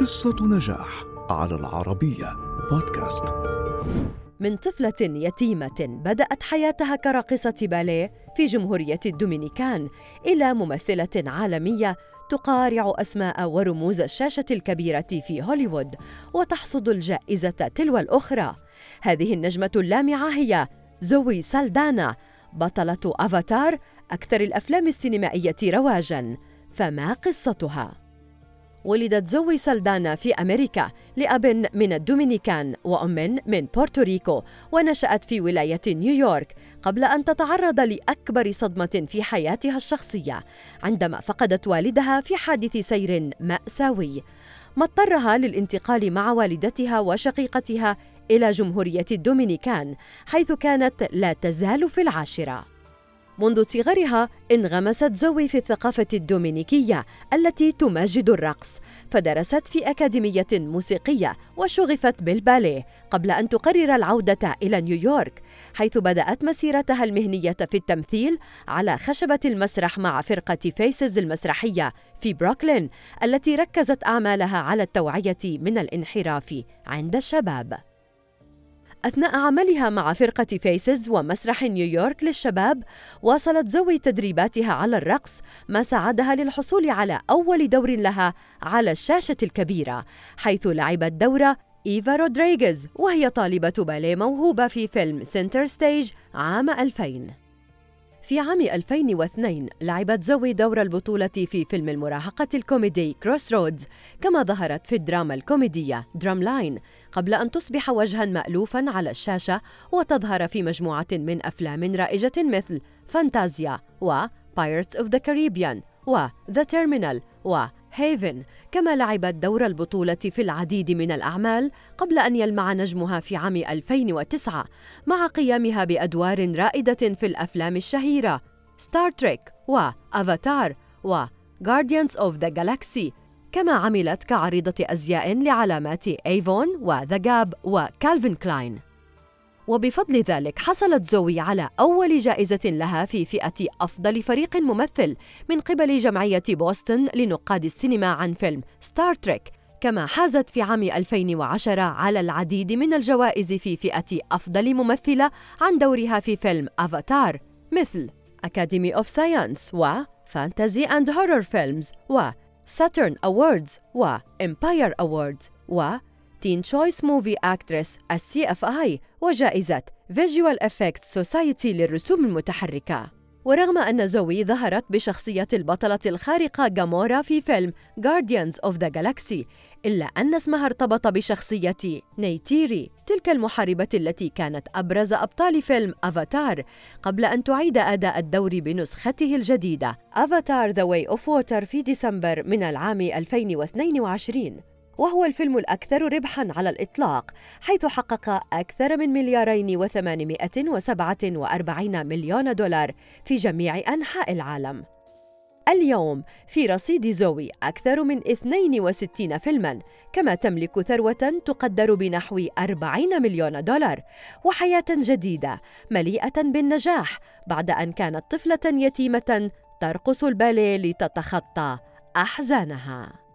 قصة نجاح على العربية بودكاست. من طفلة يتيمة بدأت حياتها كراقصة باليه في جمهورية الدومينيكان إلى ممثلة عالمية تقارع أسماء ورموز الشاشة الكبيرة في هوليوود وتحصد الجائزة تلو الأخرى. هذه النجمة اللامعة هي زوي سالدانا بطلة أفاتار أكثر الأفلام السينمائية رواجاً. فما قصتها؟ ولدت زوي سالدانا في أمريكا لأب من الدومينيكان وأم من بورتوريكو ونشأت في ولاية نيويورك قبل أن تتعرض لأكبر صدمة في حياتها الشخصية عندما فقدت والدها في حادث سير مأساوي. ما اضطرها للانتقال مع والدتها وشقيقتها إلى جمهورية الدومينيكان حيث كانت لا تزال في العاشرة. منذ صغرها انغمست زوي في الثقافة الدومينيكية التي تمجد الرقص فدرست في أكاديمية موسيقية وشغفت بالباليه قبل أن تقرر العودة إلى نيويورك حيث بدأت مسيرتها المهنية في التمثيل على خشبة المسرح مع فرقة Faces المسرحية في بروكلين التي ركزت أعمالها على التوعية من الانحراف عند الشباب. أثناء عملها مع فرقة Faces ومسرح نيويورك للشباب واصلت زوي تدريباتها على الرقص ما ساعدها للحصول على أول دور لها على الشاشة الكبيرة حيث لعبت دور إيفا رودريغيز وهي طالبة باليه موهوبة في فيلم Center Stage عام 2000 في عام 2002 لعبت زوي دور البطولة في فيلم المراهقة الكوميدي Crossroads كما ظهرت في الدراما الكوميدية Drumline قبل أن تصبح وجها مألوفا على الشاشة وتظهر في مجموعة من أفلام رائجة مثل فانتازيا و Pirates of the Caribbean و The Terminal و Haven كما لعبت دور البطولة في العديد من الأعمال قبل أن يلمع نجمها في عام 2009 مع قيامها بأدوار رائدة في الأفلام الشهيرة Star Trek وأفاتار و Guardians of the Galaxy كما عملت كعارضة أزياء لعلامات Avon و The Gap و Calvin Klein وبفضل ذلك حصلت زوي على أول جائزة لها في فئة أفضل فريق ممثل من قبل جمعية بوسطن لنقاد السينما عن فيلم Star Trek كما حازت في عام 2010 على العديد من الجوائز في فئة أفضل ممثلة عن دورها في فيلم أفاتار مثل Academy of Science و Fantasy and Horror Films و Saturn Awards و Empire Awards و Teen Choice Movie Actress ال CFA وجائزة Visual Effects Society للرسوم المتحركة. ورغم أن زوي ظهرت بشخصية البطلة الخارقة جامورا في فيلم Guardians of the Galaxy إلا أن اسمها ارتبط بشخصية نيتيري تلك المحاربة التي كانت أبرز أبطال فيلم أفاتار قبل أن تعيد أداء الدور بنسخته الجديدة. أفاتار The Way of Water في ديسمبر من العام 2022 وهو الفيلم الأكثر ربحاً على الإطلاق حيث حقق أكثر من مليارين وثمانمائة وسبعة وأربعين مليون دولار في جميع أنحاء العالم. اليوم في رصيد زوي أكثر من 62 فيلماً كما تملك ثروة تقدر بنحو 40 مليون دولار وحياة جديدة مليئة بالنجاح بعد أن كانت طفلة يتيمة ترقص الباليه لتتخطى أحزانها.